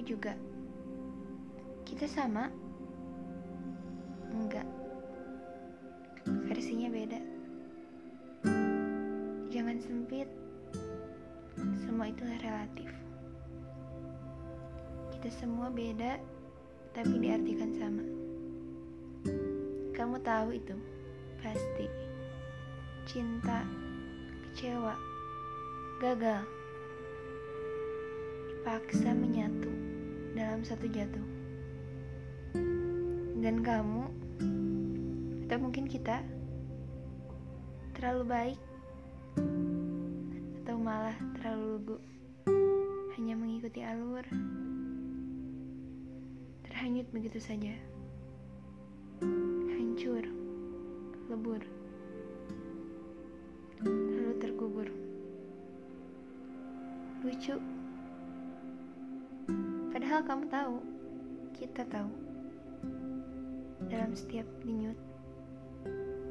kamu juga. Kita sama? Enggak. Versinya beda. Jangan sempit. Semua itu relatif. Kita semua beda, tapi diartikan sama. Kamu tahu itu, pasti. Cinta, kecewa, gagal, dipaksa menyatu dalam satu jatuh. Dan kamu, atau mungkin kita, terlalu baik, atau malah terlalu lugu, hanya mengikuti alur, terhanyut begitu saja, hancur, lebur, lalu terkubur. Lucu. Padahal kamu tahu, kita tahu. Dalam setiap denyut,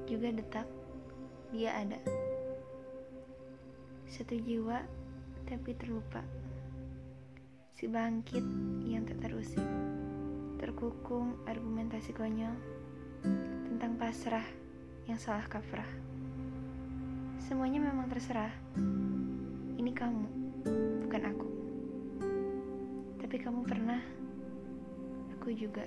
juga detak, dia ada. Satu jiwa, tapi terlupa. Si bangkit yang tak terusik. Terkukung argumentasi konyol tentang pasrah yang salah kaprah. Semuanya memang terserah. Ini kamu. Tapi kamu pernah, aku juga.